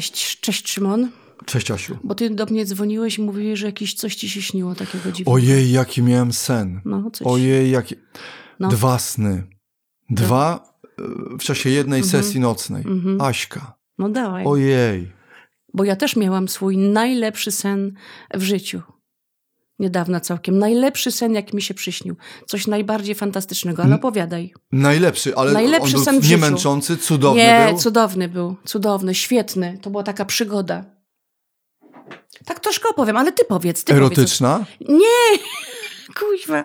Cześć, cześć Szymon. Cześć Asiu. Bo ty do mnie dzwoniłeś i mówiłeś, że jakieś coś ci się śniło takiego dziwnego. Ojej, jaki miałem sen. No, coś. Ojej, jakie... No. Dwa sny. Dwa e, w czasie jednej Mhm. sesji nocnej. Mhm. Aśka. No dawaj. Ojej. Bo ja też miałam swój najlepszy sen w życiu. Niedawno całkiem. Najlepszy sen, jak mi się przyśnił. Coś najbardziej fantastycznego, ale opowiadaj. Najlepszy, ale Najlepszy on sen życiu. niemęczący, cudowny Nie, był. cudowny był. Cudowny, świetny. To była taka przygoda. Tak troszkę opowiem, ale ty powiedz. Ty Powiedz. Erotyczna? Nie! Kuźwa.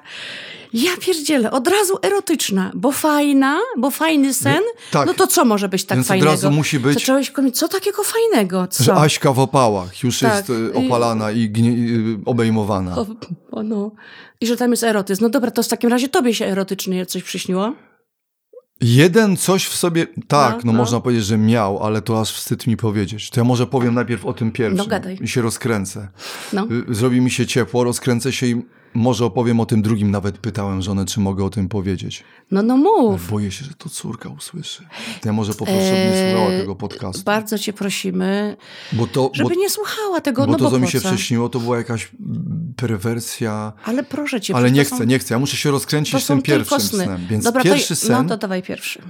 Ja pierdzielę, od razu erotyczna, bo fajna, bo fajny sen. tak. No to co może być tak Więc od fajnego? razu musi być- Zacząłeś komić, co takiego fajnego? Co? Że Aśka w opałach już Tak. jest e, opalana i i obejmowana. O, o no. I że tam jest erotyzm. No dobra, to w takim razie tobie się erotycznie coś przyśniło? Jeden coś w sobie, tak, No, no, no. można powiedzieć, że miał, ale to aż wstyd mi powiedzieć. To ja może powiem najpierw o tym pierwszym No, gadaj. i się rozkręcę. No. Y, Zrobi mi się ciepło, rozkręcę się i może opowiem o tym drugim. Nawet pytałem żonę, czy mogę o tym powiedzieć. No, no mów. Boję się, że to córka usłyszy. To ja może poproszę, żeby nie Eee, słuchała tego podcastu. Bardzo cię prosimy, Bo to, bo, żeby nie słuchała tego, bo no to, bo co mi się co? przyśniło, to była jakaś perwersja. Ale proszę cię. Ale nie chcę, są- nie chcę. Ja muszę się rozkręcić są tym pierwszym sny. snem. Więc Dobra, pierwszy to, sen No to dawaj pierwszy.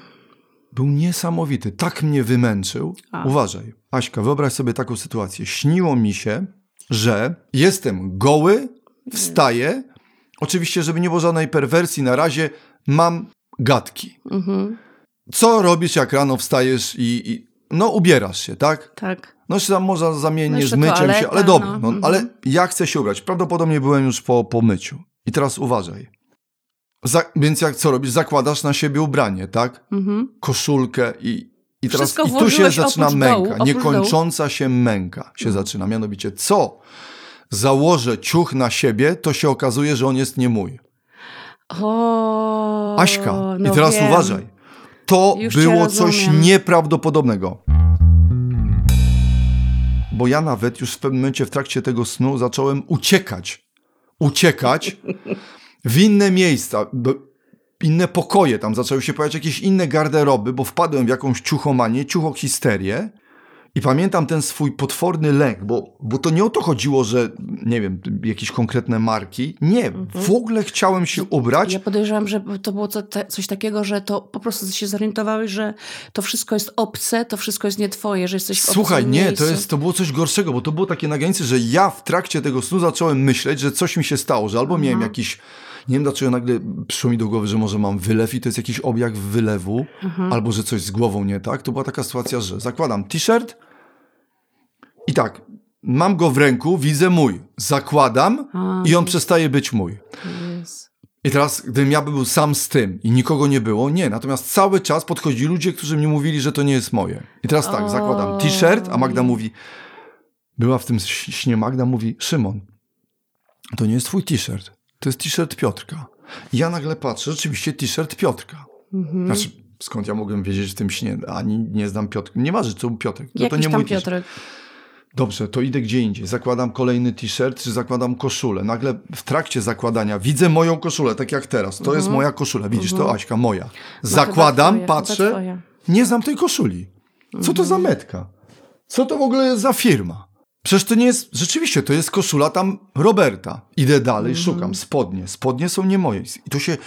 był niesamowity. Tak mnie wymęczył. A. Uważaj, Aśka, wyobraź sobie taką sytuację. Śniło mi się, że jestem goły, wstaję. Oczywiście, żeby nie było żadnej perwersji, na razie mam gadki. Mhm, Co robisz, jak rano wstajesz i, i no ubierasz się, tak? tak. No jeszcze tam można No zamiennie z jeszcze myciem się, ale dobra, no. no, Mhm. ale ja chcę się ubrać. Prawdopodobnie byłem już po, po myciu. I teraz uważaj. Za, więc jak co robisz? Zakładasz na siebie ubranie, tak? Mhm. koszulkę i, i teraz i tu się zaczyna męka. dołu, oprócz Niekończąca się męka się zaczyna. Mianowicie, co założę ciuch na siebie, to się okazuje, że on jest nie mój. O, Aśka. no I teraz wiem. uważaj. To Już było coś nieprawdopodobnego. Bo ja nawet już w pewnym momencie w trakcie tego snu zacząłem uciekać. Uciekać w inne miejsca, inne pokoje. Tam zaczęły się pojawiać jakieś inne garderoby, bo wpadłem w jakąś ciuchomanię, ciuchohisterię. I pamiętam ten swój potworny lęk, bo, bo to nie o to chodziło, że nie wiem, jakieś konkretne marki. Nie, w ogóle chciałem się ubrać. Ja podejrzewam, że to było to, te, coś takiego, że to po prostu się zorientowałeś, że to wszystko jest obce, to wszystko jest nie twoje, że jesteś w Słuchaj, nie, miejscu. to, jest, to było coś gorszego, bo to było takie na granicy, że ja w trakcie tego snu zacząłem myśleć, że coś mi się stało, że albo miałem jakiś, nie wiem dlaczego nagle przyszło mi do głowy, że może mam wylew i to jest jakiś objaw wylewu, albo że coś z głową nie tak. To była taka sytuacja, że zakładam t-shirt i tak, mam go w ręku, widzę mój, zakładam A, i on przestaje być mój. I teraz, gdybym ja był sam z tym i nikogo nie było, nie. Natomiast cały czas podchodzili ludzie, którzy mi mówili, że to nie jest moje. I teraz tak, zakładam t-shirt, a Magda mówi, była w tym śnie Magda, mówi, Szymon, to nie jest twój t-shirt, to jest t-shirt Piotrka. I ja nagle patrzę, rzeczywiście t-shirt Piotrka. Mhm. Znaczy, skąd ja mogłem wiedzieć w tym śnie? Ani nie znam Piotrka. Nie co był Piotrek. To, to Jakiś nie tam mój. Piotrek. Dobrze, to idę gdzie indziej. Zakładam kolejny t-shirt, czy zakładam koszulę. Nagle w trakcie zakładania widzę moją koszulę, tak jak teraz. To jest moja koszula. Widzisz to, Aśka, moja. Mhm. No Zakładam, chyba patrzę, nie znam tej koszuli. Co to za metka? Co to w ogóle jest za firma? Przecież to nie jest, rzeczywiście, to jest koszula tam Roberta. Idę dalej, Mhm. szukam. Spodnie. Spodnie są nie moje. I to się...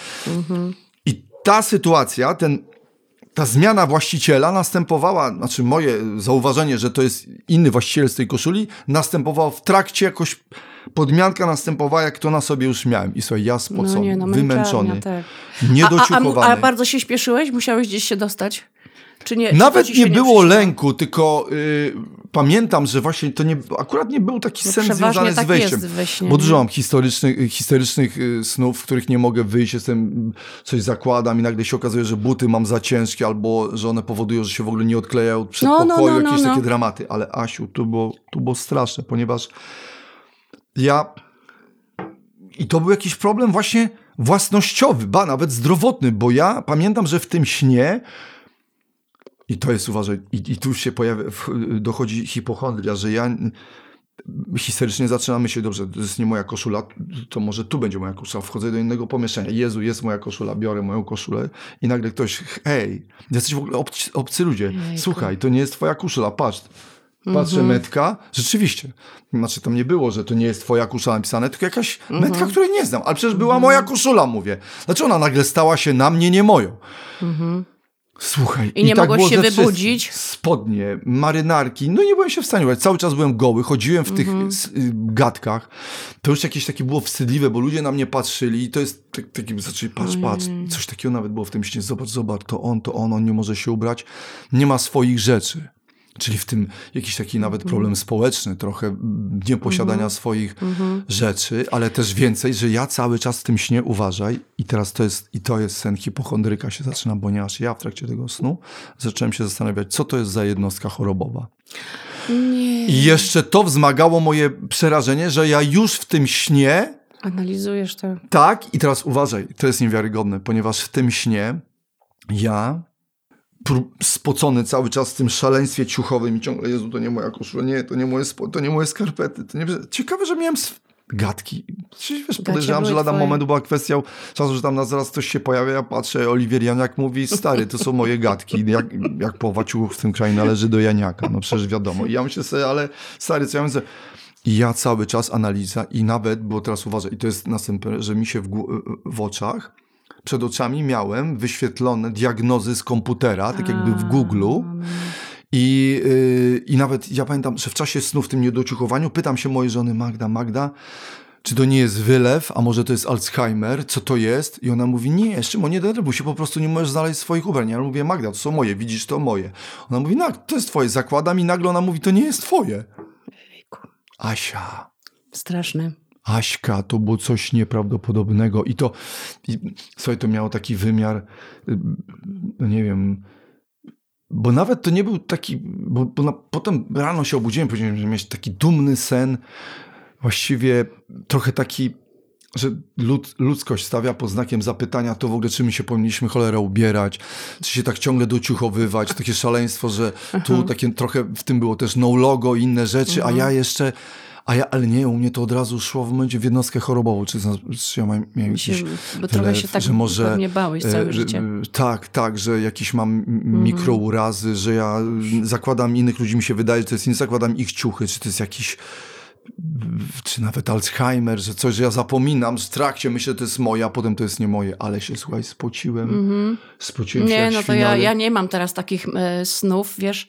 I ta sytuacja, ten, ta zmiana właściciela następowała, znaczy moje zauważenie, że to jest inny właściciel z tej koszuli, następowało w trakcie, jakoś podmianka następowała, jak to na sobie już miałem. I słuchaj, ja spocony, No nie, no wymęczony, tak. niedociukowany. A, a, a, bardzo się śpieszyłeś? Musiałeś gdzieś się dostać? Czy nie? czy Nawet ci nie było przyśniło? lęku, tylko y, pamiętam, że właśnie to nie, akurat nie był taki Bo sen związany z tak wejściem. bo dużo mam historycznych, historycznych y, snów, w których nie mogę wyjść, jestem, coś zakładam i nagle się okazuje, że buty mam za ciężkie albo że one powodują, że się w ogóle nie odklejają od No, no, przedpokoju, no, no, jakieś no. takie dramaty. Ale Asiu, to było, to było straszne, ponieważ ja... I to był jakiś problem właśnie własnościowy, ba, nawet zdrowotny, bo ja pamiętam, że w tym śnie i to jest, uważaj, i, i tu się pojawia, dochodzi hipochondria, że ja historycznie zaczynam myśleć, dobrze, to jest nie moja koszula, to może tu będzie moja koszula. Wchodzę do innego pomieszczenia. Jezu, jest moja koszula, biorę moją koszulę i nagle ktoś, hej, jesteś w ogóle obcy, obcy ludzie, Jejku. słuchaj, to nie jest twoja koszula, patrz. Patrzę, metka, rzeczywiście. Znaczy, tam nie było, że to nie jest twoja koszula napisane, tylko jakaś metka, której nie znam. Ale przecież była moja koszula, mówię. Znaczy, ona nagle stała się na mnie, nie moją. Słuchaj. I nie tak mogłeś się wybudzić? Spodnie, marynarki. No nie byłem się w stanie ubrać. Cały czas byłem goły, chodziłem w tych s- y, gadkach. To już jakieś takie było wstydliwe, bo ludzie na mnie patrzyli i to jest tak, taki, zaczęli, patrz, patrz. Coś takiego nawet było w tym śnie. Zobacz, zobacz, to on, to on, on nie może się ubrać. Nie ma swoich rzeczy. Czyli w tym jakiś taki nawet problem społeczny, trochę mm, nieposiadania swoich rzeczy, ale też więcej, że ja cały czas w tym śnie uważaj i teraz to jest, i to jest sen hipochondryka się zaczyna, ponieważ ja w trakcie tego snu zacząłem się zastanawiać, co to jest za jednostka chorobowa. Nie. I jeszcze to wzmagało moje przerażenie, że ja już w tym śnie Analizujesz to. tak, i teraz uważaj, to jest niewiarygodne, ponieważ w tym śnie ja spocony cały czas w tym szaleństwie ciuchowym i ciągle, Jezu, to nie moja koszula, nie, to nie moje, spo, to nie moje skarpety. To nie... Ciekawe, że miałem gadki. Wiesz, podejrzewam, że lada twoje. momentu była kwestia czasu, że tam na zaraz coś się pojawia, ja patrzę, Oliwier Janiak mówi, stary, to są moje gadki, jak, jak połowa ciuchów w tym kraju należy do Janiaka, no przecież wiadomo. I ja myślę sobie, ale stary, co ja myślę, i ja cały czas analiza i nawet, bo teraz uważaj, i to jest następne, że mi się w, w oczach, przed oczami miałem wyświetlone diagnozy z komputera, tak jakby w Google'u. I, yy, I nawet ja pamiętam, że w czasie snu w tym niedociuchowaniu pytam się mojej żony Magda, Magda, czy to nie jest wylew, a może to jest Alzheimer, co to jest? I ona mówi, nie, Szymon, nie denerwuj się, po prostu nie możesz znaleźć swoich ubrań. Ja mówię, Magda, to są moje, widzisz, to moje. Ona mówi, no, to jest twoje, zakładam i nagle ona mówi, to nie jest twoje. Asia, Straszne. Aśka, to było coś nieprawdopodobnego. I to, i, słuchaj, to miało taki wymiar, y, no nie wiem, bo nawet to nie był taki, bo, bo na, potem rano się obudziłem, powiedziałem, że mieć taki dumny sen, właściwie trochę taki, że lud, ludzkość stawia pod znakiem zapytania to w ogóle, czy my się powinniśmy cholera ubierać, czy się tak ciągle dociuchowywać, takie szaleństwo, że tu takie trochę w tym było też no logo i inne rzeczy, a ja jeszcze, a ja, ale nie, u mnie to od razu szło w momencie w jednostkę chorobową, czy, czy ja miałem, miałem Się, jakiś bo trochę się tak że może, pewnie bałeś całe e, życie. e, Tak, tak, że jakieś mam m- Mhm. mikrourazy, że ja mm, zakładam innych ludzi, mi się wydaje, że to jest nie zakładam ich ciuchy, czy to jest jakiś czy nawet Alzheimer, że coś, że ja zapominam, w trakcie myślę, że to jest moje, a potem to jest nie moje, ale się, słuchaj, spociłem, spociłem się. Nie, no to ja, ja nie mam teraz takich e, snów, wiesz,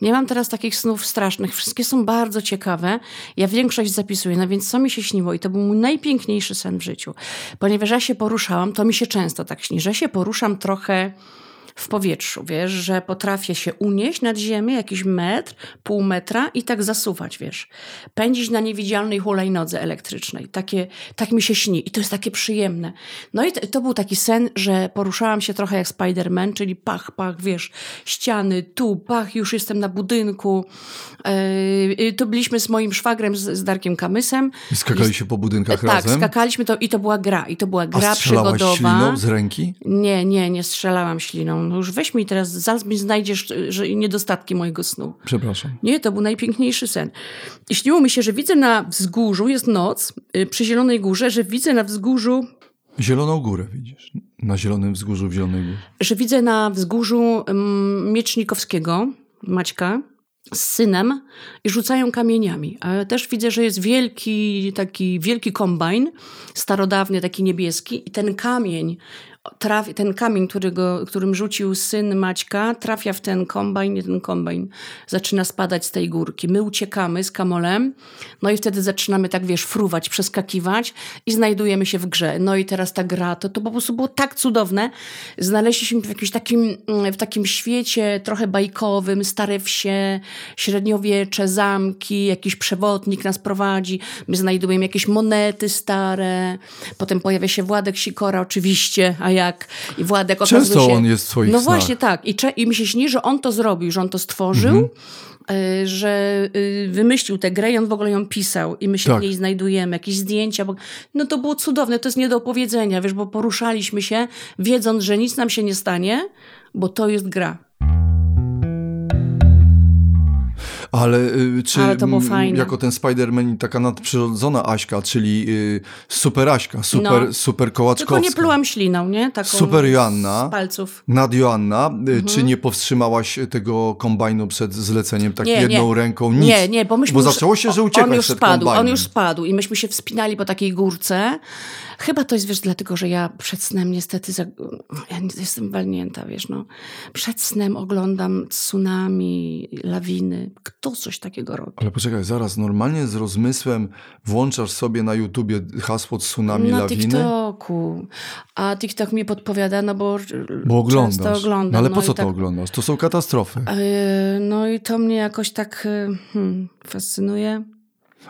nie mam teraz takich snów strasznych. Wszystkie są bardzo ciekawe. Ja większość zapisuję, no więc co mi się śniło? I to był mój najpiękniejszy sen w życiu. Ponieważ ja się poruszałam, to mi się często tak śni, że się poruszam trochę w powietrzu, wiesz, że potrafię się unieść nad ziemię jakiś metr, pół metra i tak zasuwać, wiesz. Pędzić na niewidzialnej hulajnodze elektrycznej. Takie, tak mi się śni i to jest takie przyjemne. No i to, to był taki sen, że poruszałam się trochę jak Spider-Man, czyli pach, pach, wiesz, ściany, tu, pach, już jestem na budynku. Yy, to byliśmy z moim szwagrem, z, z Darkiem Kamysem. I skakali się po budynkach Tak, razem. skakaliśmy to i to była gra. I to była gra a strzelałaś przygodowa. śliną z ręki? Nie, nie, nie strzelałam śliną. No już weź mi teraz, zaraz mi znajdziesz y, że niedostatki mojego snu. Przepraszam. Nie, to był najpiękniejszy sen. I śniło mi się, że widzę na wzgórzu, jest noc, y, przy Zielonej Górze, że widzę na wzgórzu, Zieloną górę widzisz, na zielonym wzgórzu w Zielonej Górze. że widzę na wzgórzu um, Miecznikowskiego, Maćka, z synem i rzucają kamieniami. Ale też widzę, że jest wielki, taki wielki kombajn, starodawny, taki niebieski i ten kamień, traf, ten kamień, którego, którym rzucił syn Maćka, trafia w ten kombajn i ten kombajn zaczyna spadać z tej górki. My uciekamy z kamolem, no i wtedy zaczynamy tak, wiesz, fruwać, przeskakiwać i znajdujemy się w grze. No i teraz ta gra, to, to po prostu było tak cudowne. Znaleźliśmy się w jakimś takim, w takim świecie trochę bajkowym, stare wsie, średniowiecze, zamki, jakiś przewodnik nas prowadzi, my znajdujemy jakieś monety stare, potem pojawia się Władek Sikora oczywiście, a jak? I Władek okazuje Często się... on jest w swoich No snach. właśnie tak. I, I mi się śni, że on to zrobił, że on to stworzył, Mhm. y, że y, wymyślił tę grę i on w ogóle ją pisał i my się Tak. w niej znajdujemy, jakieś zdjęcia. Bo... No to było cudowne, to jest nie do opowiedzenia, wiesz, bo poruszaliśmy się, wiedząc, że nic nam się nie stanie, bo to jest gra. Ale y, czy Ale to było mm, fajne. jako ten Spider-Man taka nadprzyrodzona Aśka, czyli y, super Aśka, super, No. super Tylko Kołaczkowska. nie plułam śliną, nie? Taką Super Joanna. Z palców. Nad Joanna, y, Mhm. czy nie powstrzymałaś tego kombajnu przed zleceniem tak Nie, jedną nie. ręką? Nic. Nie, nie, bo myśmy Bo już, zaczęło się, że uciekać On już spadł, on kombajnem. już spadł i myśmy się wspinali po takiej górce. Chyba to jest, wiesz, dlatego, że ja przed snem niestety, za... ja jestem walnięta, wiesz, no. Przed snem oglądam tsunami, lawiny. Kto coś takiego robi? Ale poczekaj, zaraz, normalnie z rozmysłem włączasz sobie na YouTubie hasło tsunami Na lawiny? TikToku. A TikTok mi podpowiada, no bo, Bo oglądasz. często oglądam. no ale no po i co tak, to oglądasz? To są katastrofy. Yy, No i to mnie jakoś tak yy, hmm, fascynuje.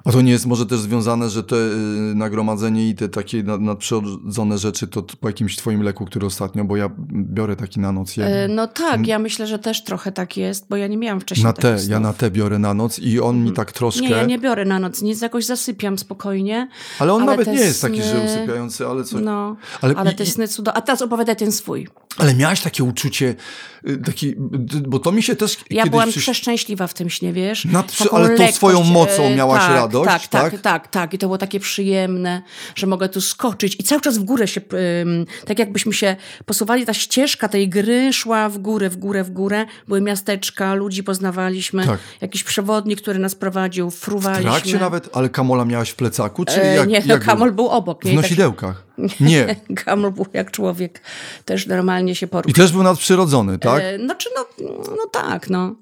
A to nie jest może też związane, że te y, nagromadzenie i te takie nad- nadprzyrodzone rzeczy to po jakimś twoim leku, który ostatnio, bo ja biorę taki na noc. Yy, jeden. No tak, ja myślę, że też trochę tak jest, bo ja nie miałam wcześniej na te, ja na te biorę na noc i on mi tak troszkę... Nie, ja nie biorę na noc nic, jakoś zasypiam spokojnie. ale on ale nawet nie jest taki, że sny- usypiający, ale coś... No, Ale ale, i- te sny cudo. A teraz opowiadaj ten swój. Ale miałaś takie uczucie, y, taki, bo to mi się też Ja byłam przyś- przeszczęśliwa w tym śnie, wiesz? Ale tą lekkość, swoją mocą miałaś tak, radość, tak, tak? tak? Tak, tak, I to było takie przyjemne, że mogę tu skoczyć i cały czas w górę się, tak jakbyśmy się posuwali, ta ścieżka tej gry szła w górę, w górę, w górę. Były miasteczka, ludzi poznawaliśmy, Tak. jakiś przewodnik, który nas prowadził, W fruwaliśmy. trakcie nawet, ale kamola miałaś w plecaku, czy E, jak, nie, no, jak Kamol był obok. W Nie? Tak, nosidełkach. Nie. Kamol był jak człowiek, też normalnie się I poruszał. też był nadprzyrodzony, tak? E, no, czy no, no tak, no.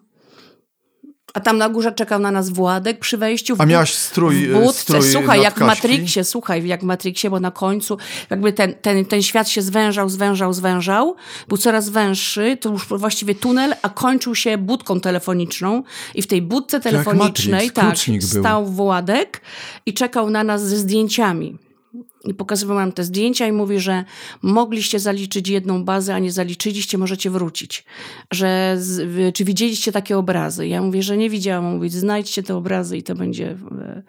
A tam na górze czekał na nas Władek przy wejściu. W A miałaś strój, w e, budce. strój Słuchaj, jak w? Matrixie, słuchaj, jak w Matrixie, bo na końcu jakby ten, ten, ten świat się zwężał, zwężał, zwężał. Był coraz węższy, to już właściwie tunel, a kończył się budką telefoniczną. I w tej budce telefonicznej Matrix, tak, był. stał Władek i czekał na nas ze zdjęciami. I pokazywał nam te zdjęcia i mówi, że mogliście zaliczyć jedną bazę, a nie zaliczyliście, możecie wrócić. Że z, czy widzieliście takie obrazy? Ja mówię, że nie widziałam. On Mówi, znajdźcie te obrazy i to będzie e,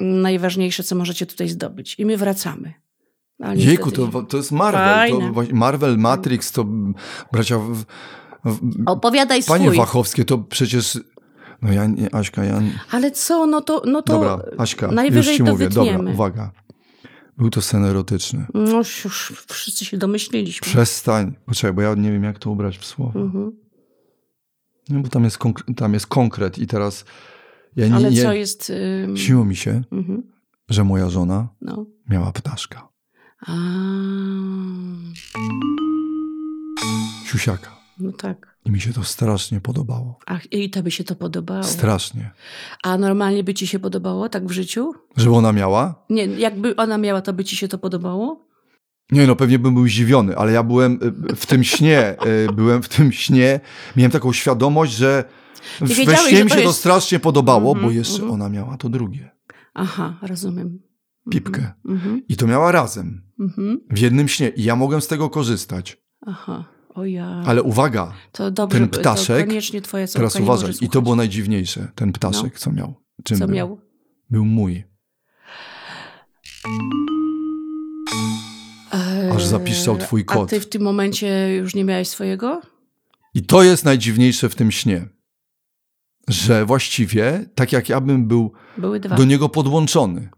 najważniejsze, co możecie tutaj zdobyć. I my wracamy. Ale Jejku, to, to jest Marvel. To, Fajne. Marvel, Matrix, to bracia... W, w, Opowiadaj panie swój. Wachowskie, to przecież... No ja nie, Aśka, ja... Ale co, no to, no to Dobra, Aśka, już najwyżej ci to mówię. Dobra, wytniemy. uwaga. Był to sen erotyczny. No już wszyscy się domyśliliśmy. Przestań. Poczekaj, bo ja nie wiem, jak to ubrać w słowo. Mhm. No bo tam jest, tam jest konkret i teraz... Ja nie, Ale co jest... ym, Śniło mi się, mhm, że moja żona no. miała ptaszka. A, Siusiaka. no tak. I mi się to strasznie podobało. Ach, i to by się to podobało. Strasznie. A normalnie by ci się podobało tak w życiu? Żeby ona miała? Nie, jakby ona miała, to by ci się to podobało? Nie, no pewnie bym był zdziwiony, ale ja byłem y, w tym śnie, y, byłem w tym śnie, miałem taką świadomość, że we śnie mi to się to jest- strasznie podobało, bo Mhm, jeszcze mhm. ona miała to drugie, Aha, rozumiem. pipkę. Mhm, I to miała razem, mhm. w jednym śnie i ja mogłem z tego korzystać. Aha, ja. Ale uwaga, To dobrze, ten ptaszek- teraz uważaj, i to było najdziwniejsze, ten ptaszek, co miał. Czym Co był? miał? Był mój. Aż zapiszczał twój Eee, A kot. ty w tym momencie już nie miałeś swojego? I to jest najdziwniejsze w tym śnie, że właściwie, tak jak ja bym był do niego podłączony.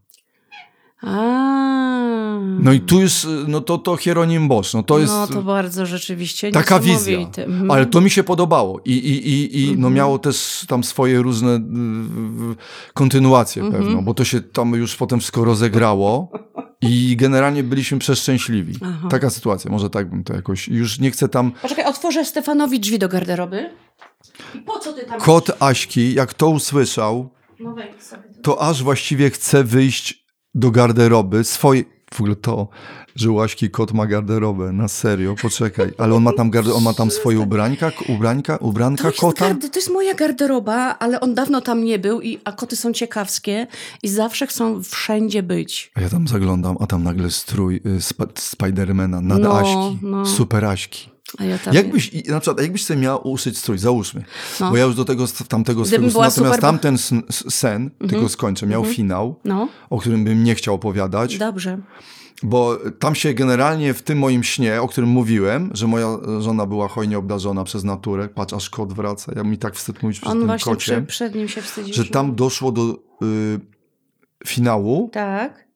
A. No i tu jest, no to, to Hieronim Bosch, no to jest No to bardzo rzeczywiście taka wizja. Mhm. Ale to mi się podobało i, i, i, i no Mhm. miało też tam swoje różne y, kontynuacje Mhm. pewno, bo to się tam już potem wszystko rozegrało i generalnie byliśmy przeszczęśliwi. Aha. Taka sytuacja, może tak bym to jakoś, już nie chcę tam... Poczekaj, otworzę Stefanowi drzwi do garderoby. I po co ty tam... Kot Aśki, jak to usłyszał, No to aż właściwie chce wyjść do garderoby swojej. W ogóle to, że u Aśki kot ma garderobę, na serio, poczekaj. Ale on ma tam, garde- on ma tam swoje ubrańka, ubrańka, ubranka To jest, kota. gardy, to jest moja garderoba, ale on dawno tam nie był, i, a koty są ciekawskie i zawsze chcą wszędzie być. A ja tam zaglądam, a tam nagle strój y, sp- Spidermana, nad No, Aśki, no. super Aśki. A ja. Jakbyś, i- na przykład, jakbyś sobie miała uszyć strój, załóżmy, No. bo ja już do tego, tamtego Gdybym była natomiast super- Mhm. tamten sn- s- sen, tylko skończę, miał finał, No, o którym bym nie chciał opowiadać, dobrze. bo tam się generalnie w tym moim śnie, o którym mówiłem, że moja żona była hojnie obdarzona przez naturę, patrz, aż kot wraca, ja mi tak wstyd mówić przez On tym właśnie kocie, przed, przed nim się wstydził. że tam doszło do y, finału, Tak,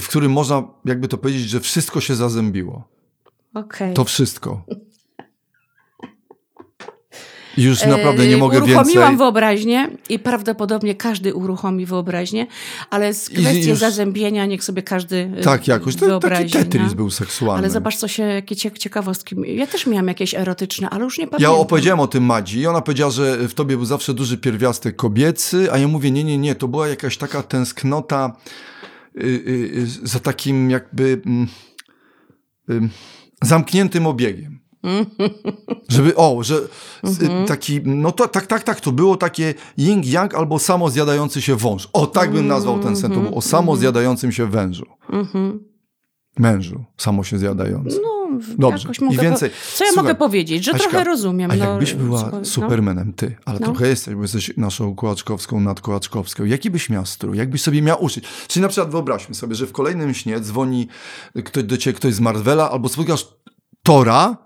w którym można jakby to powiedzieć, że wszystko się zazębiło. okej. To wszystko. Już naprawdę E, nie mogę Uruchomiłam więcej. wyobraźnię i prawdopodobnie każdy uruchomi wyobraźnię, ale z kwestii już- zazębienia niech sobie każdy e, Tak, jakoś. To, taki Tetris no. był seksualny. Ale zobacz, co się, jakie cie- ciekawostki. Ja też miałam jakieś erotyczne, ale już nie Ja pamiętam. opowiedziałem o tym Madzi i ona powiedziała, że w tobie był zawsze duży pierwiastek kobiecy, a ja mówię, nie, nie, nie, to była jakaś taka tęsknota y, y, y, za takim jakby ym, zamkniętym obiegiem. Żeby, o, że z- Mhm. taki, no to, tak, tak, tak, to było takie yin-yang albo samozjadający się wąż. O, tak bym nazwał ten sen, to było o samozjadającym się wężu. Mhm. Mężu, samo się zjadający. No, Dobrze. I więcej- Po... Co ja Słuchaj, mogę powiedzieć? Że Aśka, trochę rozumiem. A no, jakbyś była słuchaj, no. supermenem, ty, ale No. trochę jesteś, bo jesteś naszą kołaczkowską, nadkołaczkowską. Jaki byś miał strój? Jakbyś sobie miał uszyć? Czyli na przykład wyobraźmy sobie, że w kolejnym śnie dzwoni ktoś do ciebie, ktoś z Marvela, albo spotkasz Tora,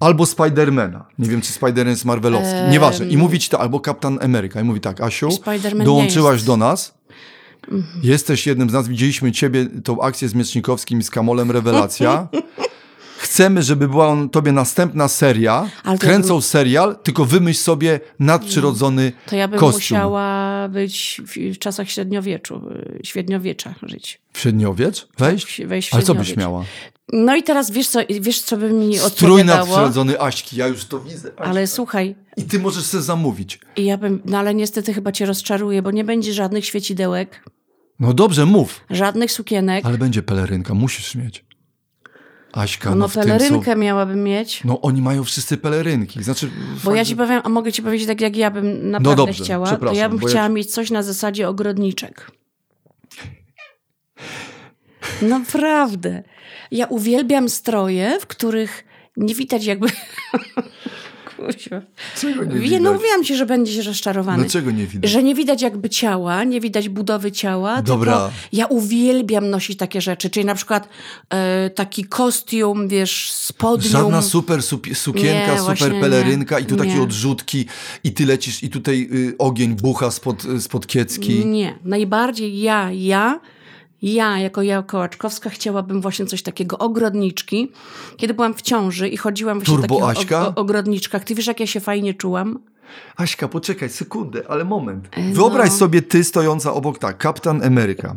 albo Spidermana. Nie wiem, czy Spiderman jest marvelowski. Em. Nieważne. I mówi ci to, albo Kapitan Ameryka. I mówi tak, Asiu, dołączyłaś do nas. Jesteś jednym z nas, widzieliśmy ciebie, tą akcję z Miecznikowskim i z Kamolem, rewelacja. Chcemy, żeby była on, tobie następna seria. Ale Kręcą serial, tylko wymyśl sobie nadprzyrodzony To ja bym kostium. musiała być w, czasach średniowieczu, y, średniowiecza żyć. W średniowiecz? Wejść? Wejść w Ale co byś miała? No i teraz wiesz co, wiesz, co by mi Strój odpowiadało? nadprzyrodzony Aśki, ja już to widzę. Aśka. Ale słuchaj, I ty możesz sobie zamówić. i ja bym, no ale niestety chyba cię rozczaruję, bo nie będzie żadnych świecidełek, No dobrze, mów. żadnych sukienek. Ale będzie pelerynka, musisz mieć. Aśka, no, no tym pelerynkę są... miałabym mieć. No oni mają wszyscy pelerynki. Znaczy, Bo ja ci powiem, a mogę ci powiedzieć tak, jak ja bym naprawdę dobrze, chciała, to ja bym ja chciała ci- mieć coś na zasadzie ogrodniczek. Naprawdę. Ja uwielbiam stroje, w których nie widać jakby... Kuźwa. Czego nie Wie, widać? no mówiłam ci, że będziesz rozczarowany. Dlaczego nie widać? Że nie widać jakby ciała, nie widać budowy ciała. Dobra. Ja uwielbiam nosić takie rzeczy, czyli na przykład e, taki kostium, wiesz, spodnią. Żadna super sukienka, Nie, super pelerynka i tu nie. takie odrzutki i ty lecisz i tutaj y, ogień bucha spod, y, spod kiecki. Nie, najbardziej ja, ja, ja jako ja Kołaczkowska chciałabym właśnie coś takiego, ogrodniczki. Kiedy byłam w ciąży i chodziłam właśnie Turbo w takich ogrodniczkach, ty wiesz jak ja się fajnie czułam? Aśka, poczekaj sekundę, ale moment. E, Wyobraź no. sobie ty stojąca obok, tak, Kapitan Ameryka.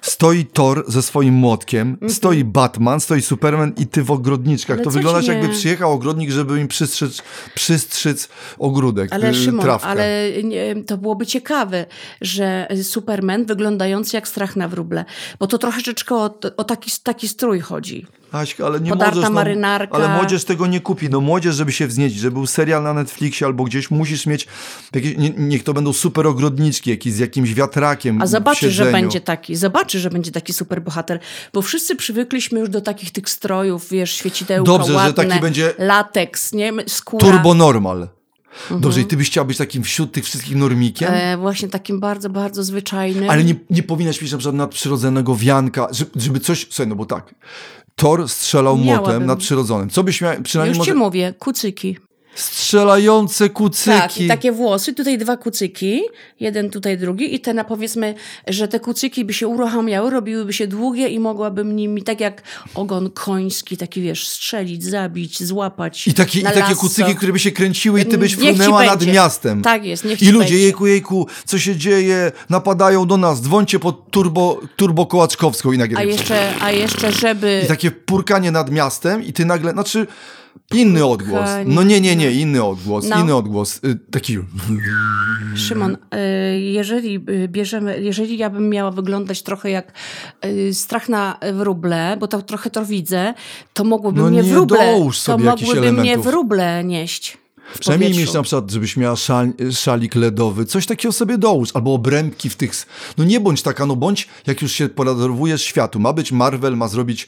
Stoi Thor ze swoim młotkiem, stoi Batman, stoi Superman i ty w ogrodniczkach. Ale to wyglądasz jakby przyjechał ogrodnik, żeby im przystrzyc, przystrzyc ogródek, Ale y, Szymon, trawkę. ale nie, to byłoby ciekawe, że Superman wyglądający jak strach na wróble, bo to troszeczkę o, o taki, taki strój chodzi. Aśka, ale nie Podarta możesz, no, marynarka. ale młodzież tego nie kupi. No młodzież, żeby się wzniecić, żeby był serial na Netflixie albo gdzieś, musisz mieć, jakieś, nie, niech to będą super ogrodniczki, jakieś, z jakimś wiatrakiem A w zobaczysz, że będzie taki, zobaczysz, że będzie taki super bohater, bo wszyscy przywykliśmy już do takich tych strojów, wiesz, świecidełka Dobrze, że ładne, taki będzie- lateks, nie, skóra. Turbo normal. Dobrze, i ty byś chciała być takim wśród tych wszystkich normikiem? Mhm. E, właśnie takim bardzo, bardzo zwyczajnym. Ale nie, nie powinnaś mieć na przykład nadprzyrodzonego wianka, żeby, żeby coś, słuchaj, no bo tak, Thor strzelał Miałabym. młotem nadprzyrodzonym. Co byś miał, przynajmniej Już może... ci mówię, kucyki. Strzelające kucyki. Tak, i takie włosy, tutaj dwa kucyki, jeden tutaj drugi i te na powiedzmy, że te kucyki by się uruchamiały, robiłyby się długie i mogłabym nimi, tak jak ogon koński, taki wiesz, strzelić, zabić, złapać I, takie, I takie kucyki, które by się kręciły i ty byś frunęła nad miastem. Tak jest, niech I ludzie, będzie. jejku, jejku, co się dzieje? Napadają do nas, dzwońcie pod turbo, turbo Kołaczkowską i nagle... A jeszcze, a jeszcze, żeby... I takie purkanie nad miastem i ty nagle, znaczy inny odgłos. No nie, nie, nie, inny odgłos, No. inny odgłos. Y, Taki... Szymon, y, jeżeli y, bierzemy, jeżeli ja bym miała wyglądać trochę jak strach na wróble, bo to trochę to widzę, to mogłyby No mnie nie wróble, to mogłyby mnie wróble nieść. Przynajmniej powietrzu. mieć na przykład, żebyś miała szal, szalik ledowy, coś takiego sobie dołóż, albo obrębki w tych... No nie bądź taka, no bądź, jak już się podarowujesz światu, ma być Marvel, ma zrobić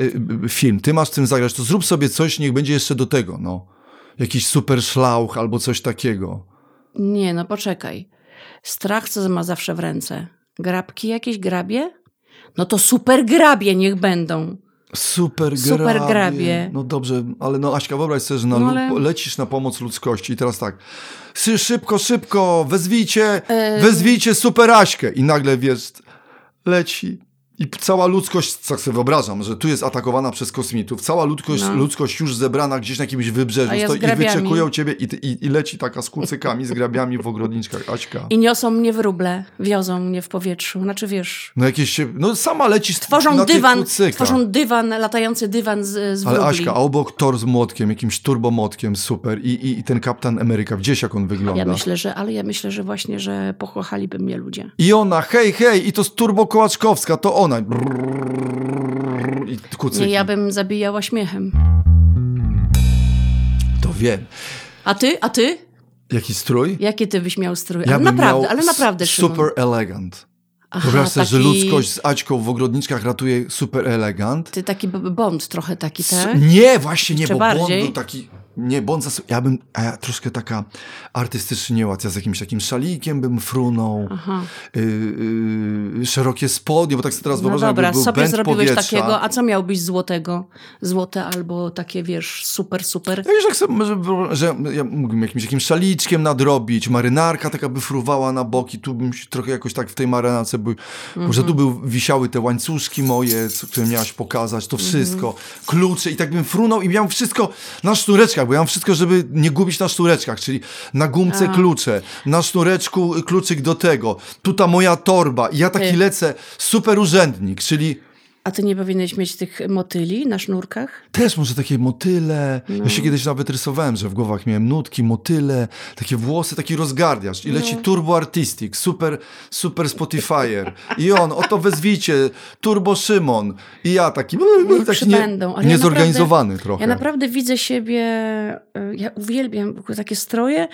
y, y, film, ty masz w tym zagrać, to zrób sobie coś, niech będzie jeszcze do tego, no. Jakiś super szlauch albo coś takiego. Nie, no poczekaj. Strach co ma zawsze w ręce? Grabki jakieś grabie? No to super grabie niech będą. Super, Super grabie. grabie. No dobrze, ale no Aśka, wyobraź sobie, że na No ale- lecisz na pomoc ludzkości. I teraz tak, szybko, szybko, wezwijcie, E, wezwijcie Super Aśkę. I nagle, wiesz, leci i cała ludzkość, tak sobie wyobrażam, że tu jest atakowana przez kosmitów, cała ludzkość, No. ludzkość już zebrana gdzieś na jakimś wybrzeżu ja stoi i wyczekują ciebie i, i, i leci taka z kucykami, z grabiami w ogrodniczkach, Aśka. I niosą mnie w ruble, wiozą mnie w powietrzu. Znaczy wiesz, No jakieś się, no sama lecisz tworzą na dywan, tworzą dywan, latający dywan z, z Ale wróbli. Aśka, a obok Thor z młotkiem, jakimś turbomłotkiem, super. I, i, I ten Kapitan Ameryka, gdzieś jak on wygląda. Ja myślę, że, ale ja myślę, że właśnie, że pokochaliby mnie ludzie. I ona, hej, hej, i to z Turbo Kołaczkowska, to ona. I kucyki. Nie, ja bym zabijała śmiechem. To wiem. A ty? A ty? Jaki strój? Jakie ty byś miał strój? Ja ale naprawdę, ale naprawdę, s- Szymon. Super elegant. Aha, Wyobraź sobie, że taki- ludzkość z Aćką w ogrodniczkach ratuje super elegant. Ty taki bond trochę taki, tak? Nie, właśnie nie, Jeszcze bo Bond był taki... Nie, Bond zas... Ja bym... A ja troszkę taka artystycznie nie łatwa. Ja z jakimś takim szalikiem bym frunął. Y, y, szerokie spodnie, bo tak sobie teraz No wyobrażam, dobra, jakby był sobie zrobiłeś powietrza. takiego, a co miałbyś złotego? Złote albo takie, wiesz, super, super. Ja wiesz, jak sobie, że, że ja mógłbym jakimś takim szaliczkiem nadrobić, marynarka taka by fruwała na boki, tu bym się trochę jakoś tak w tej marynarce był, może tu Mhm. by wisiały te łańcuszki moje, które miałaś pokazać, to wszystko, Mhm. klucze i tak bym frunął i miał wszystko na sznureczkach, bo ja mam wszystko, żeby nie gubić na sznureczkach, czyli na gumce klucze, na sznureczku kluczyk do tego, tu ta moja torba i ja taki lecę, super urzędnik, czyli A ty nie powinieneś mieć tych motyli na sznurkach? Też może takie motyle. No. Ja się kiedyś nawet rysowałem, że w głowach miałem nutki, motyle, takie włosy, taki rozgardiasz. I No. leci Turbo Artistic, super, super Spotifyer. I on, oto wezwijcie, Turbo Szymon. I ja taki, taki nie, przybędą, ale ja niezorganizowany naprawdę- trochę. Ja naprawdę widzę siebie, y, ja uwielbiam takie stroje,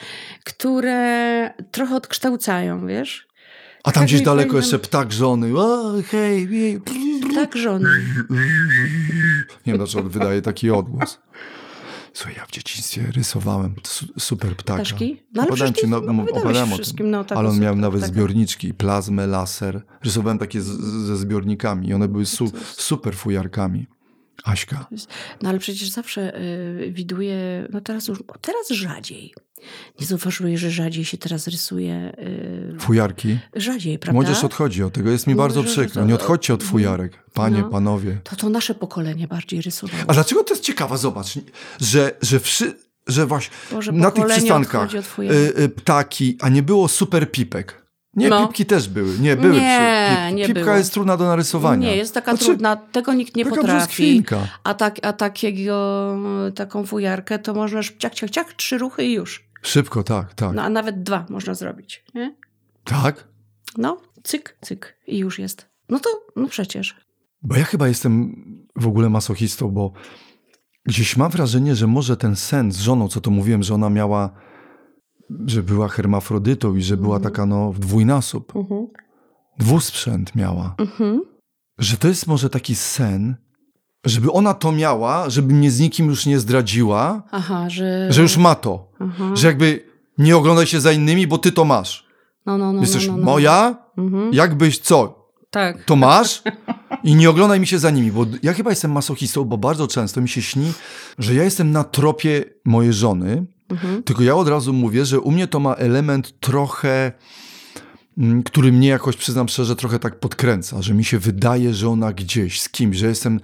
które trochę odkształcają, wiesz? A tam tak gdzieś daleko jeszcze ptak żony. O, hej, hej. Tak, żony. Nie wiem, dlaczego on wydaje taki odgłos. Słuchaj, ja w dzieciństwie rysowałem su- super ptaka. Ptaszki? No ale ci, no, opowiadałem o tym. no, tak, Ale on miał nawet ptakach. zbiorniczki, plazmę, laser. Rysowałem takie z, ze zbiornikami i one były su, super fujarkami. Aśka. No ale przecież zawsze y, widuję, no teraz już, teraz rzadziej. Nie zauważyłeś, że rzadziej się teraz rysuje? Y, Fujarki. rzadziej, prawda? Młodzież odchodzi od tego. Jest mi bardzo przykro. Nie odchodźcie od fujarek. Panie, No. panowie. To to nasze pokolenie bardziej rysowało. A dlaczego to jest ciekawe? Zobacz, że, że, wszy, że właśnie Boże, na tych przystankach y, y, ptaki, a nie było super pipek. Nie, No. pipki też były. Nie, były Nie, przy, pip, nie Pipka było. jest trudna do narysowania. Nie, jest taka Znaczy, trudna, tego nikt nie potrafi. A, tak, a takiego, taką fujarkę to możesz ciach, ciach, ciach, trzy ruchy i już. Szybko, tak, tak. No a nawet dwa można zrobić. Nie? Tak? No, cyk, cyk i już jest. No to, no przecież. Bo ja chyba jestem w ogóle masochistą, bo gdzieś mam wrażenie, że może ten sen z żoną, co to mówiłem, że ona miała, że była hermafrodytą i że była Mhm. taka no w dwójnasób. Mhm. Dwusprzęt miała. Mhm. Że to jest może taki sen, żeby ona to miała, żeby mnie z nikim już nie zdradziła, Aha, że... że już ma to. Aha. Że jakby nie oglądaj się za innymi, bo ty to masz. No, no, no, Jesteś no, no, no. moja, Mhm. jakbyś co? Tak. to masz i nie oglądaj mi się za nimi, bo ja chyba jestem masochistą, bo bardzo często mi się śni, że ja jestem na tropie mojej żony, Mhm. tylko ja od razu mówię, że u mnie to ma element trochę, mm, który mnie jakoś, przyznam szczerze, trochę tak podkręca, że mi się wydaje, że ona gdzieś z kimś, że jestem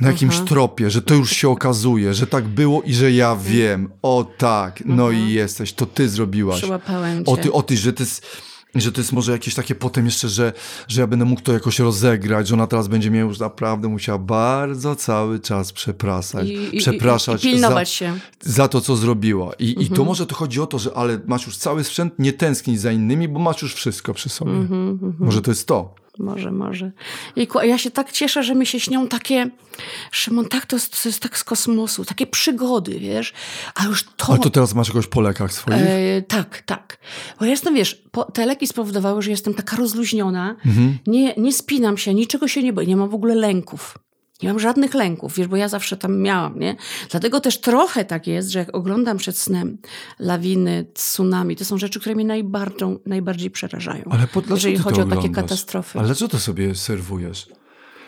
na jakimś Aha. tropie, że to już się okazuje, że tak było i że ja wiem. O tak, no i jesteś, to ty zrobiłaś. Przyłapałem cię. O ty, o ty, że jest, że to jest może jakieś takie potem jeszcze, że, że ja będę mógł to jakoś rozegrać, że ona teraz będzie mnie już naprawdę musiała bardzo cały czas przepraszać, I, i, przepraszać i, i pilnować za, się. za to, co zrobiła. I, I Mhm. to może to chodzi o to, że ale masz już cały sprzęt, nie tęsknić za innymi, bo masz już wszystko przy sobie. Mhm, mhm. Może to jest to. Może, może. A ja się tak cieszę, że mi się śnią takie, Szymon, tak to jest, to jest tak z kosmosu, takie przygody, wiesz, a już to... Ale to teraz masz jakoś po lekach swoich? E, tak, tak. Bo ja jestem, wiesz, po, te leki spowodowały, że jestem taka rozluźniona, Mhm. nie, nie spinam się, niczego się nie boję, nie mam w ogóle lęków. Nie mam żadnych lęków, wiesz, bo ja zawsze tam miałam, nie? Dlatego też trochę tak jest, że jak oglądam przed snem lawiny, tsunami, to są rzeczy, które mnie najbardziej, najbardziej przerażają. Ale po, jeżeli chodzi o takie katastrofy. Ale co to sobie serwujesz?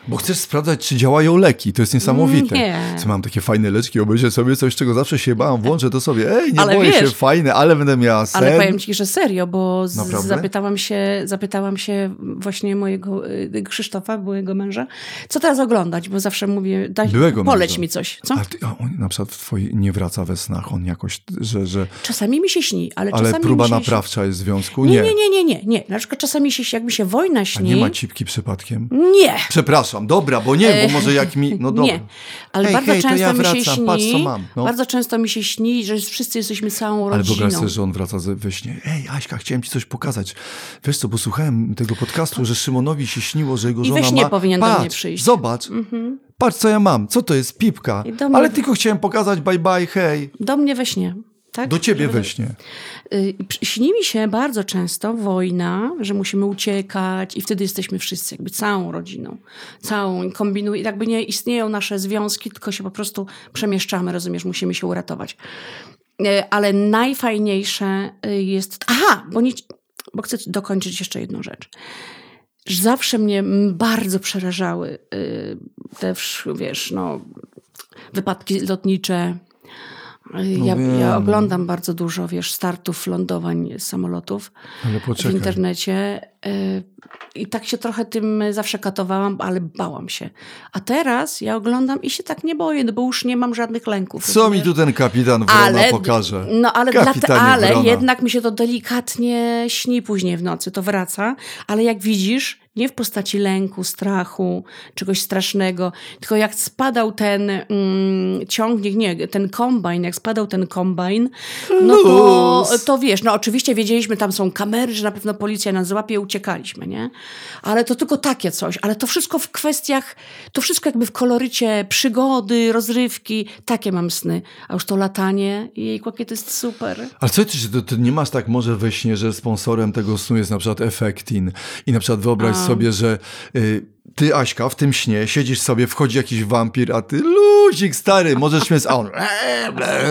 Bo chcesz sprawdzać, czy działają leki. To jest niesamowite. Nie. Co mam takie fajne leczki, obejrzę sobie coś, czego zawsze się bałam, włączę to sobie. Ej, nie Ale boję się, wiesz- fajne, ale będę miała sen. Ale powiem ci, że serio, bo z, zapytałam, się, zapytałam się właśnie mojego y, Krzysztofa, byłego męża, co teraz oglądać, bo zawsze mówię, daj, Byłego poleć męża. mi coś. Co? A, ty, a on na przykład twoi nie wraca we snach, on jakoś, że, że Czasami mi się śni, ale, ale czasami próba mi się naprawcza jest w związku? Nie, nie, nie, nie, nie, nie. Na przykład czasami się, jakby się wojna A śni. nie ma cipki przypadkiem? Nie. Przepraszam, dobra, bo nie, bo może jak mi, no dobra. Nie, ale Hej, bardzo hej, to często ja mi się wracam, śni, patrz, co mam, no. bardzo często mi się śni, że wszyscy jesteśmy całą Ale rodziną. wyobraź sobie, że on wraca we śnie. Ej, Aśka, chciałem ci coś pokazać. Wiesz co, bo słuchałem tego podcastu, że Szymonowi się śniło, że jego I żona we śnie ma... powinien do Patrz, mnie przyjść. zobacz, patrz co ja mam, co to jest, pipka. Do mnie- Ale tylko chciałem pokazać, bye bye, hej. Do mnie we śnie. Tak? Do ciebie we śnie. Y, Śni mi się bardzo często wojna, że musimy uciekać i wtedy jesteśmy wszyscy, jakby całą rodziną, całą i kombinuj, jakby nie istnieją nasze związki, tylko się po prostu przemieszczamy, rozumiesz, musimy się uratować. Y, Ale najfajniejsze y, jest, aha, bo, nie, bo chcę dokończyć jeszcze jedną rzecz. Zawsze mnie bardzo przerażały te, wiesz, no, wypadki lotnicze, ja, wiem. ja oglądam bardzo dużo, wiesz, startów, lądowań samolotów w internecie y, i tak się trochę tym zawsze katowałam, ale bałam się. A teraz ja oglądam i się tak nie boję, no bo już nie mam żadnych lęków. Co mi tu ten kapitan Wrona ale, pokaże? No ale, dla te, ale Wrona. jednak mi się to delikatnie śni później w nocy, to wraca, ale jak widzisz, nie w postaci lęku, strachu, czegoś strasznego, tylko jak spadał ten mm, ciągnik, nie, ten kombajn, jak spadał ten kombajn, no to, to wiesz, no oczywiście wiedzieliśmy, tam są kamery, że na pewno policja nas złapie, uciekaliśmy, nie? Ale to tylko takie coś, ale to wszystko w kwestiach, to wszystko jakby w kolorycie przygody, rozrywki, takie mam sny, a już to latanie, jej jakie to jest super. Ale co ty, to, ty nie masz tak może we śnie, że sponsorem tego snu jest na przykład Effectin i na przykład wyobraź. Sobie, że y, ty Aśka w tym śnie siedzisz sobie, wchodzi jakiś wampir, a ty luzik stary, możesz śmieć, a on e, ble,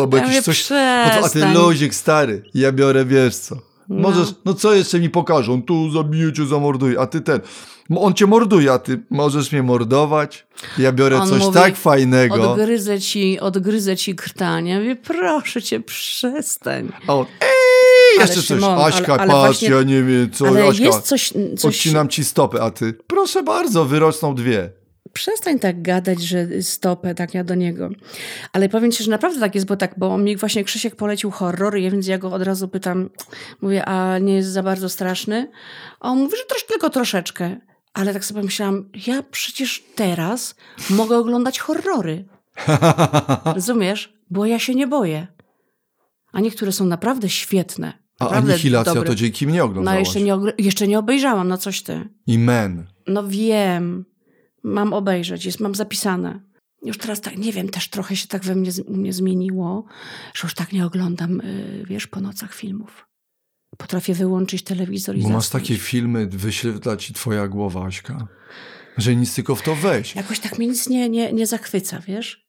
albo Ja jakiś mówię, coś, a ty luzik stary, ja biorę wiesz co. Możesz, no co jeszcze mi pokażą, tu zabiję cię, zamorduję, a ty ten, on cię morduje, a ty możesz mnie mordować, ja biorę On coś mówi, tak fajnego, Odgryzę ci, odgryzę ci krtanie. Mówię, proszę cię, przestań. a on, ej, Ale jeszcze Szymon, coś, Aśka, ale- ale patrz, właśnie- ja nie wiem, co, Ale Aśka, jest coś, coś odcinam ci stopę, a ty, proszę bardzo, wyrosną dwie. Przestań tak gadać, że stopę, tak ja do niego. Ale powiem ci, że naprawdę tak jest, bo tak, bo mi właśnie Krzysiek polecił horror, i więc ja go od razu pytam, mówię, a nie jest za bardzo straszny? A on mówi, że trosz, tylko troszeczkę. Ale tak sobie myślałam, ja przecież teraz mogę oglądać horrory. Rozumiesz? Bo ja się nie boję. A niektóre są naprawdę świetne. A Naprawdę Anihilacja dobre. to dzięki mnie No oglądałaś. jeszcze nie, jeszcze nie obejrzałam, no coś ty. I Men. No wiem, mam obejrzeć, jest, mam zapisane. Już teraz tak, nie wiem, też trochę się tak we mnie, u mnie zmieniło, że już tak nie oglądam, y, wiesz, po nocach filmów. Potrafię wyłączyć telewizor i Bo masz takie filmy, wyświetla ci twoja głowa, Aśka. Że nic tylko w to wejść. Jakoś tak mnie nic nie, nie, nie zachwyca, wiesz?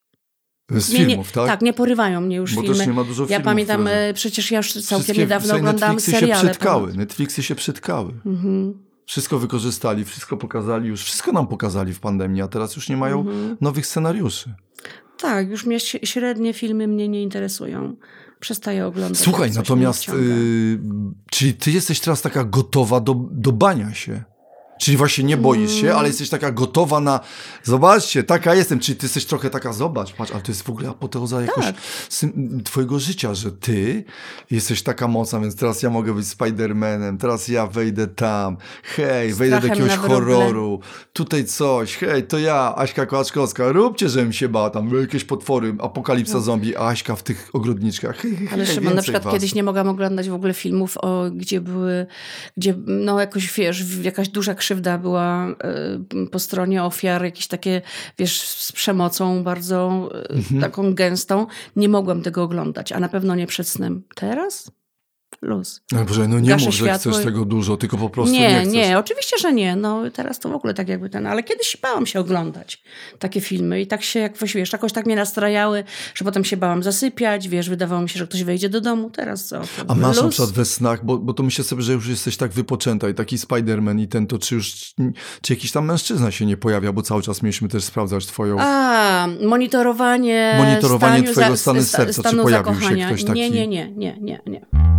Z Nie, nie, filmów, tak? Tak, nie porywają mnie już Bo filmy. też nie ma dużo ja filmów, pamiętam, które- y, przecież ja już całkiem Wszystkie- niedawno oglądałam Netflixy seriale. się po przytkały. noc. Netflixy się przytkały. Mhm. Wszystko wykorzystali, wszystko pokazali już. Wszystko nam pokazali w pandemii, a teraz już nie mają Mhm. nowych scenariuszy. Tak, już mnie średnie filmy mnie nie interesują. Przestaję oglądać. Słuchaj, natomiast, y, czyli ty jesteś teraz taka gotowa do, do bania się. Czyli właśnie nie boisz Mm. się, ale jesteś taka gotowa na. Zobaczcie, taka jestem. Czyli ty jesteś trochę taka, zobacz, patrz, ale to jest w ogóle apoteoza jakoś Tak. twojego życia, że ty jesteś taka mocna, więc teraz ja mogę być Spidermanem, teraz ja wejdę tam, hej, wejdę do jakiegoś horroru, tutaj coś, hej, to ja, Aśka Kołaczkowska, róbcie, żebym się bała, tam jakieś potwory, apokalipsa zombie, a Aśka w tych ogrodniczkach, hej, hej, No. Ale Szymon, na przykład was. kiedyś nie mogłam oglądać w ogóle filmów, o, gdzie były, gdzie no jakoś, wiesz, jakaś duża krzywda była y, po stronie ofiar, jakieś takie, wiesz, z przemocą bardzo y, Mhm. taką gęstą. Nie mogłam tego oglądać, a na pewno nie przed snem. Teraz? Luz. No Boże, no nie Gaszę mów, że chcesz tego dużo, tylko po prostu nie, Nie, chcesz. nie, oczywiście, że nie. No teraz to w ogóle tak jakby ten, ale kiedyś bałam się oglądać takie filmy i tak się jakoś, wiesz, jakoś tak mnie nastrajały, że potem się bałam zasypiać, wiesz, wydawało mi się, że ktoś wejdzie do domu, teraz co? A masz na przykład we snach, bo, bo to myślę sobie, że już jesteś tak wypoczęta i taki Spider-Man i ten, to czy już, czy jakiś tam mężczyzna się nie pojawia, bo cały czas mieliśmy też sprawdzać twoją... A, monitorowanie. Monitorowanie twojego stanu sta- serca. Czy stanu pojawił się zakochania. ktoś taki? Nie, nie, nie, nie, nie, nie.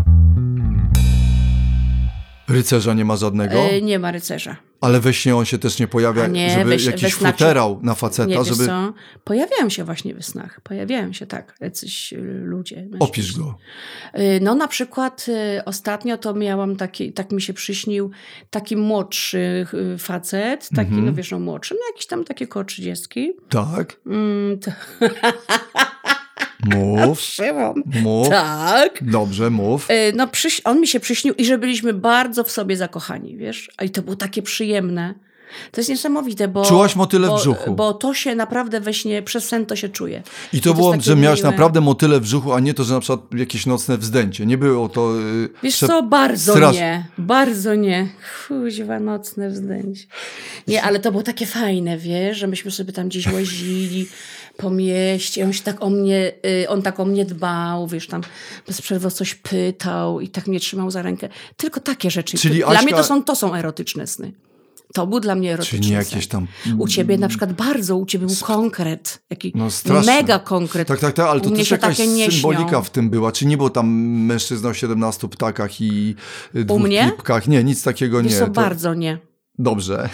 Rycerza nie ma żadnego, E, nie ma rycerza. ale we śnie on się też nie pojawia, A nie, żeby we jakiś we się- futerał na faceta, Nie, żeby... co? Pojawiają się właśnie w snach. Pojawiają się, tak, jacyś y, ludzie. mężczyźni. Opisz go. Y, No na przykład y, ostatnio to miałam taki, tak mi się przyśnił taki młodszy facet, taki, Mhm. no wiesz, no młodszy, no jakiś tam takie koło trzydziestki. Tak? Mm, to... Mów, Szymon. mów. Tak. Dobrze, mów. Y, No on mi się przyśnił i że byliśmy bardzo w sobie zakochani, wiesz? I to było takie przyjemne. To jest niesamowite, bo... Czułaś motyle w bo, brzuchu. Bo to się naprawdę we śnie, przez sen to się czuje. I to jest było, że miałaś miłe. naprawdę motyle w brzuchu, a nie to, że na przykład jakieś nocne wzdęcie. Nie było to... Yy, Wiesz prze- co, bardzo strasz- nie. Bardzo nie. Kuźwa, nocne wzdęcie. Nie, ale to było takie fajne, wiesz, że myśmy sobie tam gdzieś łazili po mieście. On się tak o mnie, y, on tak o mnie dbał, wiesz, tam bez przerwy coś pytał i tak mnie trzymał za rękę. Tylko takie rzeczy. Czyli Dla Aśka- mnie to są, to są erotyczne sny. To był dla mnie erotyczny Czyli nie jakieś tam... U ciebie na przykład bardzo, u ciebie był konkret. Jaki No strasznie. mega konkret. Tak, tak, tak, ale to U mnie też jakaś symbolika śnią. w tym była. Czy nie było tam mężczyzna o 17 ptakach i dwóch mnie? klipkach? Nie, nic takiego Wiesz nie. co, To- bardzo nie. Dobrze.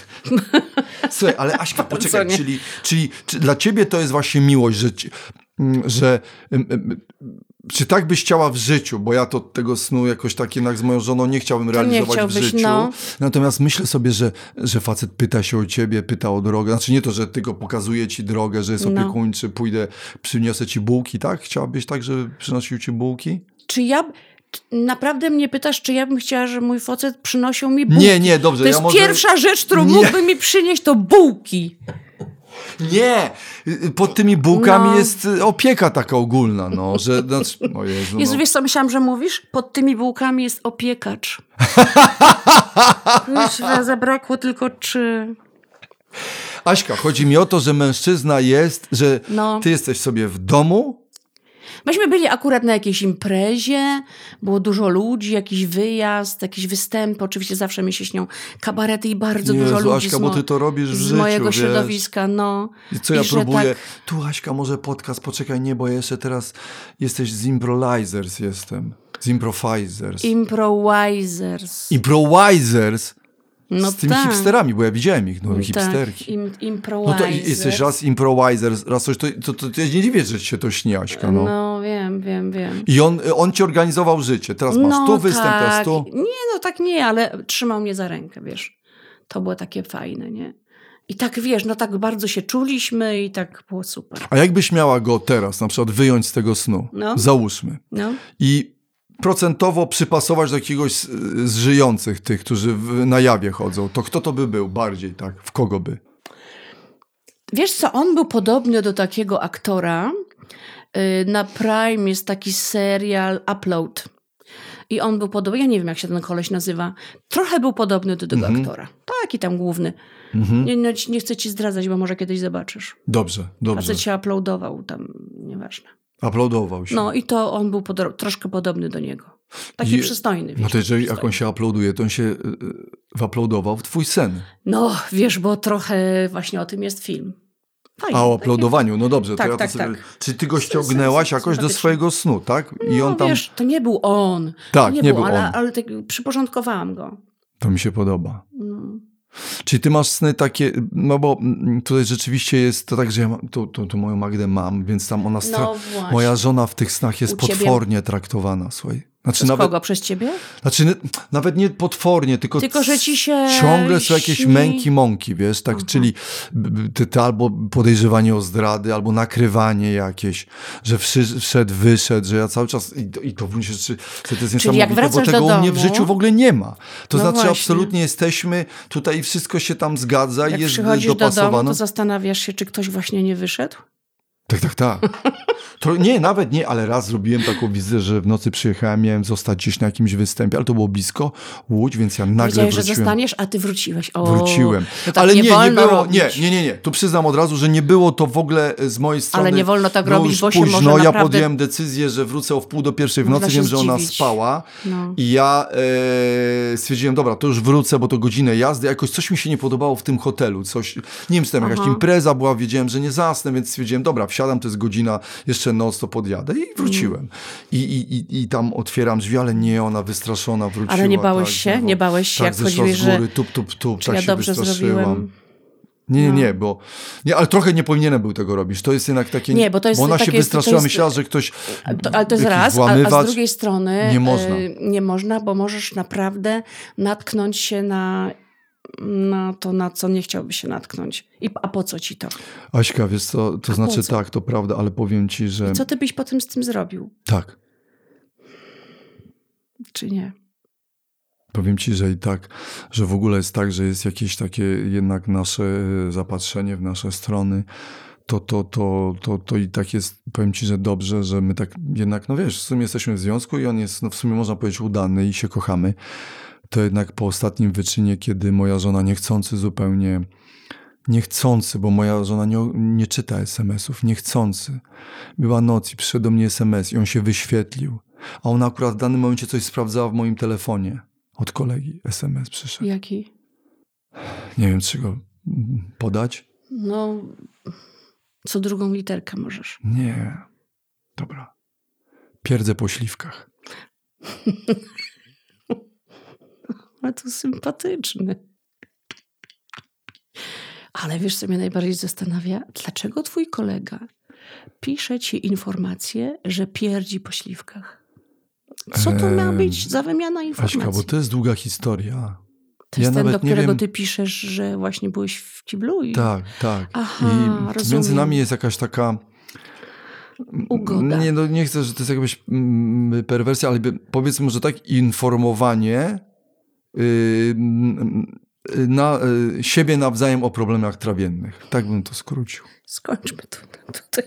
Słuchaj, ale Aśka, poczekaj, czyli, czyli czy dla ciebie to jest właśnie miłość, że, ci- że ym, ym, czy tak byś chciała w życiu, bo ja to tego snu jakoś tak jednak z moją żoną nie chciałbym realizować w chciałbyś, życiu. no. Natomiast myślę sobie, że, że facet pyta się o ciebie, pyta o drogę. Znaczy nie to, że tylko pokazuje ci drogę, że jest No. opiekuńczy, pójdę, przyniosę ci bułki, tak? Chciałabyś tak, żeby przynosił ci bułki? Czy ja. Naprawdę mnie pytasz, czy ja bym chciała, że mój facet przynosił mi bułki? Nie, nie, dobrze. To ja jest może... pierwsza rzecz, którą Nie. mógłby mi przynieść, to bułki. Nie! Pod tymi bułkami No. jest y, opieka taka ogólna, no, że... Znaczy, o Jezu, Jezu, no. wiesz co myślałam, że mówisz? Pod tymi bułkami jest opiekacz. Kuźwa, zabrakło tylko czy... Aśka, chodzi mi o to, że mężczyzna jest, że No. ty jesteś sobie w domu, Myśmy byli akurat na jakiejś imprezie, było dużo ludzi, jakiś wyjazd, jakieś występy. Oczywiście zawsze mi się śnią kabarety i bardzo Jezu, dużo ludzi Aśka, z, bo ty to robisz w z życiu, mojego wiesz. środowiska. No. I co ja I próbuję? tak- Tu Aśka, może podcast, poczekaj, nie, bo jeszcze teraz jesteś z Improvisers jestem. Z Improvisers. Improvisers. Improvisers? No z tymi tak. hipsterami, bo ja widziałem ich, no hipsterki. Tak, im, No improvisers. to jesteś raz improvisers, raz coś, to, to, to, to ja nie dziwię, że ci się to śni, Aśka, no. No wiem, wiem, wiem. I on, on ci organizował życie. Teraz masz no tu występ, tak. teraz tu. Nie, no tak nie, ale trzymał mnie za rękę, wiesz. To było takie fajne, nie? I tak, wiesz, no tak bardzo się czuliśmy i tak było super. A jakbyś miała go teraz na przykład wyjąć z tego snu, No. załóżmy, No. i procentowo przypasować do jakiegoś z, żyjących tych, którzy w, na jawie chodzą, to kto to by był bardziej, tak? W kogo by? Wiesz co, on był podobny do takiego aktora. y, Na Prime jest taki serial Upload. I on był podobny, ja nie wiem jak się ten koleś nazywa. Trochę był podobny do tego Mhm. aktora. Taki tam główny. Mhm. Nie, nie, nie chcę ci zdradzać, bo może kiedyś zobaczysz. Dobrze, dobrze. Facet się uploadował tam, nieważne. Uploadował się. No i to on był troszkę podobny do niego. Taki Je- przystojny. No wiesz, to jeżeli jak on się uploaduje, to on się y, y, w twój sen. No, wiesz, bo trochę właśnie o tym jest film. A o uploadowaniu, no dobrze. Tak, to ja tak, to sobie... tak. Czy ty go ściągnęłaś jakoś do swojego snu, tak? I no, on tam... wiesz, to nie był on. Tak, to nie, nie był, był ale, on. ale tak przyporządkowałam go. To mi się podoba. No. Czy ty masz sny takie, no bo mm, tutaj rzeczywiście jest to tak, że ja mam, tu, tu, tu moją Magdę mam, więc tam ona, stra... No moja żona w tych snach jest potwornie traktowana, słuchaj. Znaczy Przez nawet, kogo? Przez ciebie? znaczy nawet nie potwornie, tylko, Tylko, że ci się ciągle są jakieś męki, mąki, wiesz, tak, czyli b- b- ty, ty albo podejrzewanie o zdrady, albo nakrywanie jakieś, że wszedł, wyszedł, że ja cały czas, i to, i to myślę, że to jest Czyli jak niesamowite, bo wracasz tego do u mnie w domu- życiu w ogóle nie ma. To No znaczy właśnie. absolutnie jesteśmy, tutaj wszystko się tam zgadza i Jak jest przychodzisz do domu, dopasowane. to zastanawiasz się, czy ktoś właśnie nie wyszedł? Tak, tak, tak. To, nie, nawet nie, ale raz zrobiłem taką wizytę, że w nocy przyjechałem, miałem zostać gdzieś na jakimś występie, ale to było blisko, Łódź, więc ja nagle Powiedziałeś, wróciłem. że zostaniesz, a ty wróciłeś. O, Wróciłem. Tak ale nie, nie, nie było, nie, nie, nie, nie. Tu przyznam od razu, że nie było to w ogóle z mojej strony. Ale nie wolno tak Było robić, bo się późno. może Ja podjąłem decyzję, że wrócę o wpół do pierwszej w nocy. Wiem, że ona zdziwić. spała. No. I ja e, stwierdziłem, dobra, to już wrócę, bo to godzinę jazdy. Jakoś coś mi się nie podobało w tym hotelu. Coś, nie wiem, czy tam jakaś Aha. impreza była, wiedziałem, że nie zasnę, więc stwierdziłem, dobra, wsiadam, to jest godzina, jeszcze noc, to podjadę. I wróciłem. I, i, i, I tam otwieram drzwi, ale nie, ona wystraszona wróciła. Ale nie bałeś tak, się? no, Nie bałeś się, tak, jak chodziłeś, z góry, że- tup, tup, tup, tak ja się dobrze wystraszyłam. zrobiłem? Nie, nie, No. nie, bo. Nie, ale trochę nie powinienem był tego robić. To jest jednak takie. Nie, bo to jest ona takie- się wystraszyła, jest- myślała, że ktoś. To, ale to jest raz, a, a włamywacz. z drugiej strony Nie można. e, nie można, bo możesz naprawdę natknąć się na, na to, na co nie chciałby się natknąć. I, a po co ci to? Aśka, wiesz co, to A znaczy tak, to prawda, ale powiem ci, że. Co ty byś potem z tym zrobił, Tak. czy nie? Powiem ci, że i tak, że w ogóle jest tak, że jest jakieś takie jednak nasze e, zapatrzenie w nasze strony. To, to, to, to, to i tak jest, powiem ci, że dobrze, że my tak jednak, no wiesz, w sumie jesteśmy w związku i on jest, no w sumie można powiedzieć, udany i się kochamy. To jednak po ostatnim wyczynie, kiedy moja żona niechcący zupełnie, niechcący, bo moja żona nie, nie czyta SMS-ów, niechcący. Była noc i przyszedł do mnie SMS i on się wyświetlił. A ona akurat w danym momencie coś sprawdzała w moim telefonie. Od kolegi SMS przyszedł. Jaki? Nie wiem, czy go podać? No, co drugą literkę możesz. Nie. Dobra. Pierdzę po śliwkach. Ale to sympatyczny. Ale wiesz, co mnie najbardziej zastanawia? Dlaczego twój kolega pisze ci informację, że pierdzi po śliwkach? Co to ma Em, być za wymiana informacji? Aśka, bo to jest długa historia. To jest ja ten, do którego wiem- ty piszesz, że właśnie byłeś w kiblu i... Tak, tak. Aha, I rozumiem. między nami jest jakaś taka. Ugoda. Nie, no nie chcę, że to jest jakaś mm, perwersja, ale powiedzmy, że tak informowanie na, yy, siebie nawzajem o problemach trawiennych. Tak bym to skrócił. Skończmy to tutaj.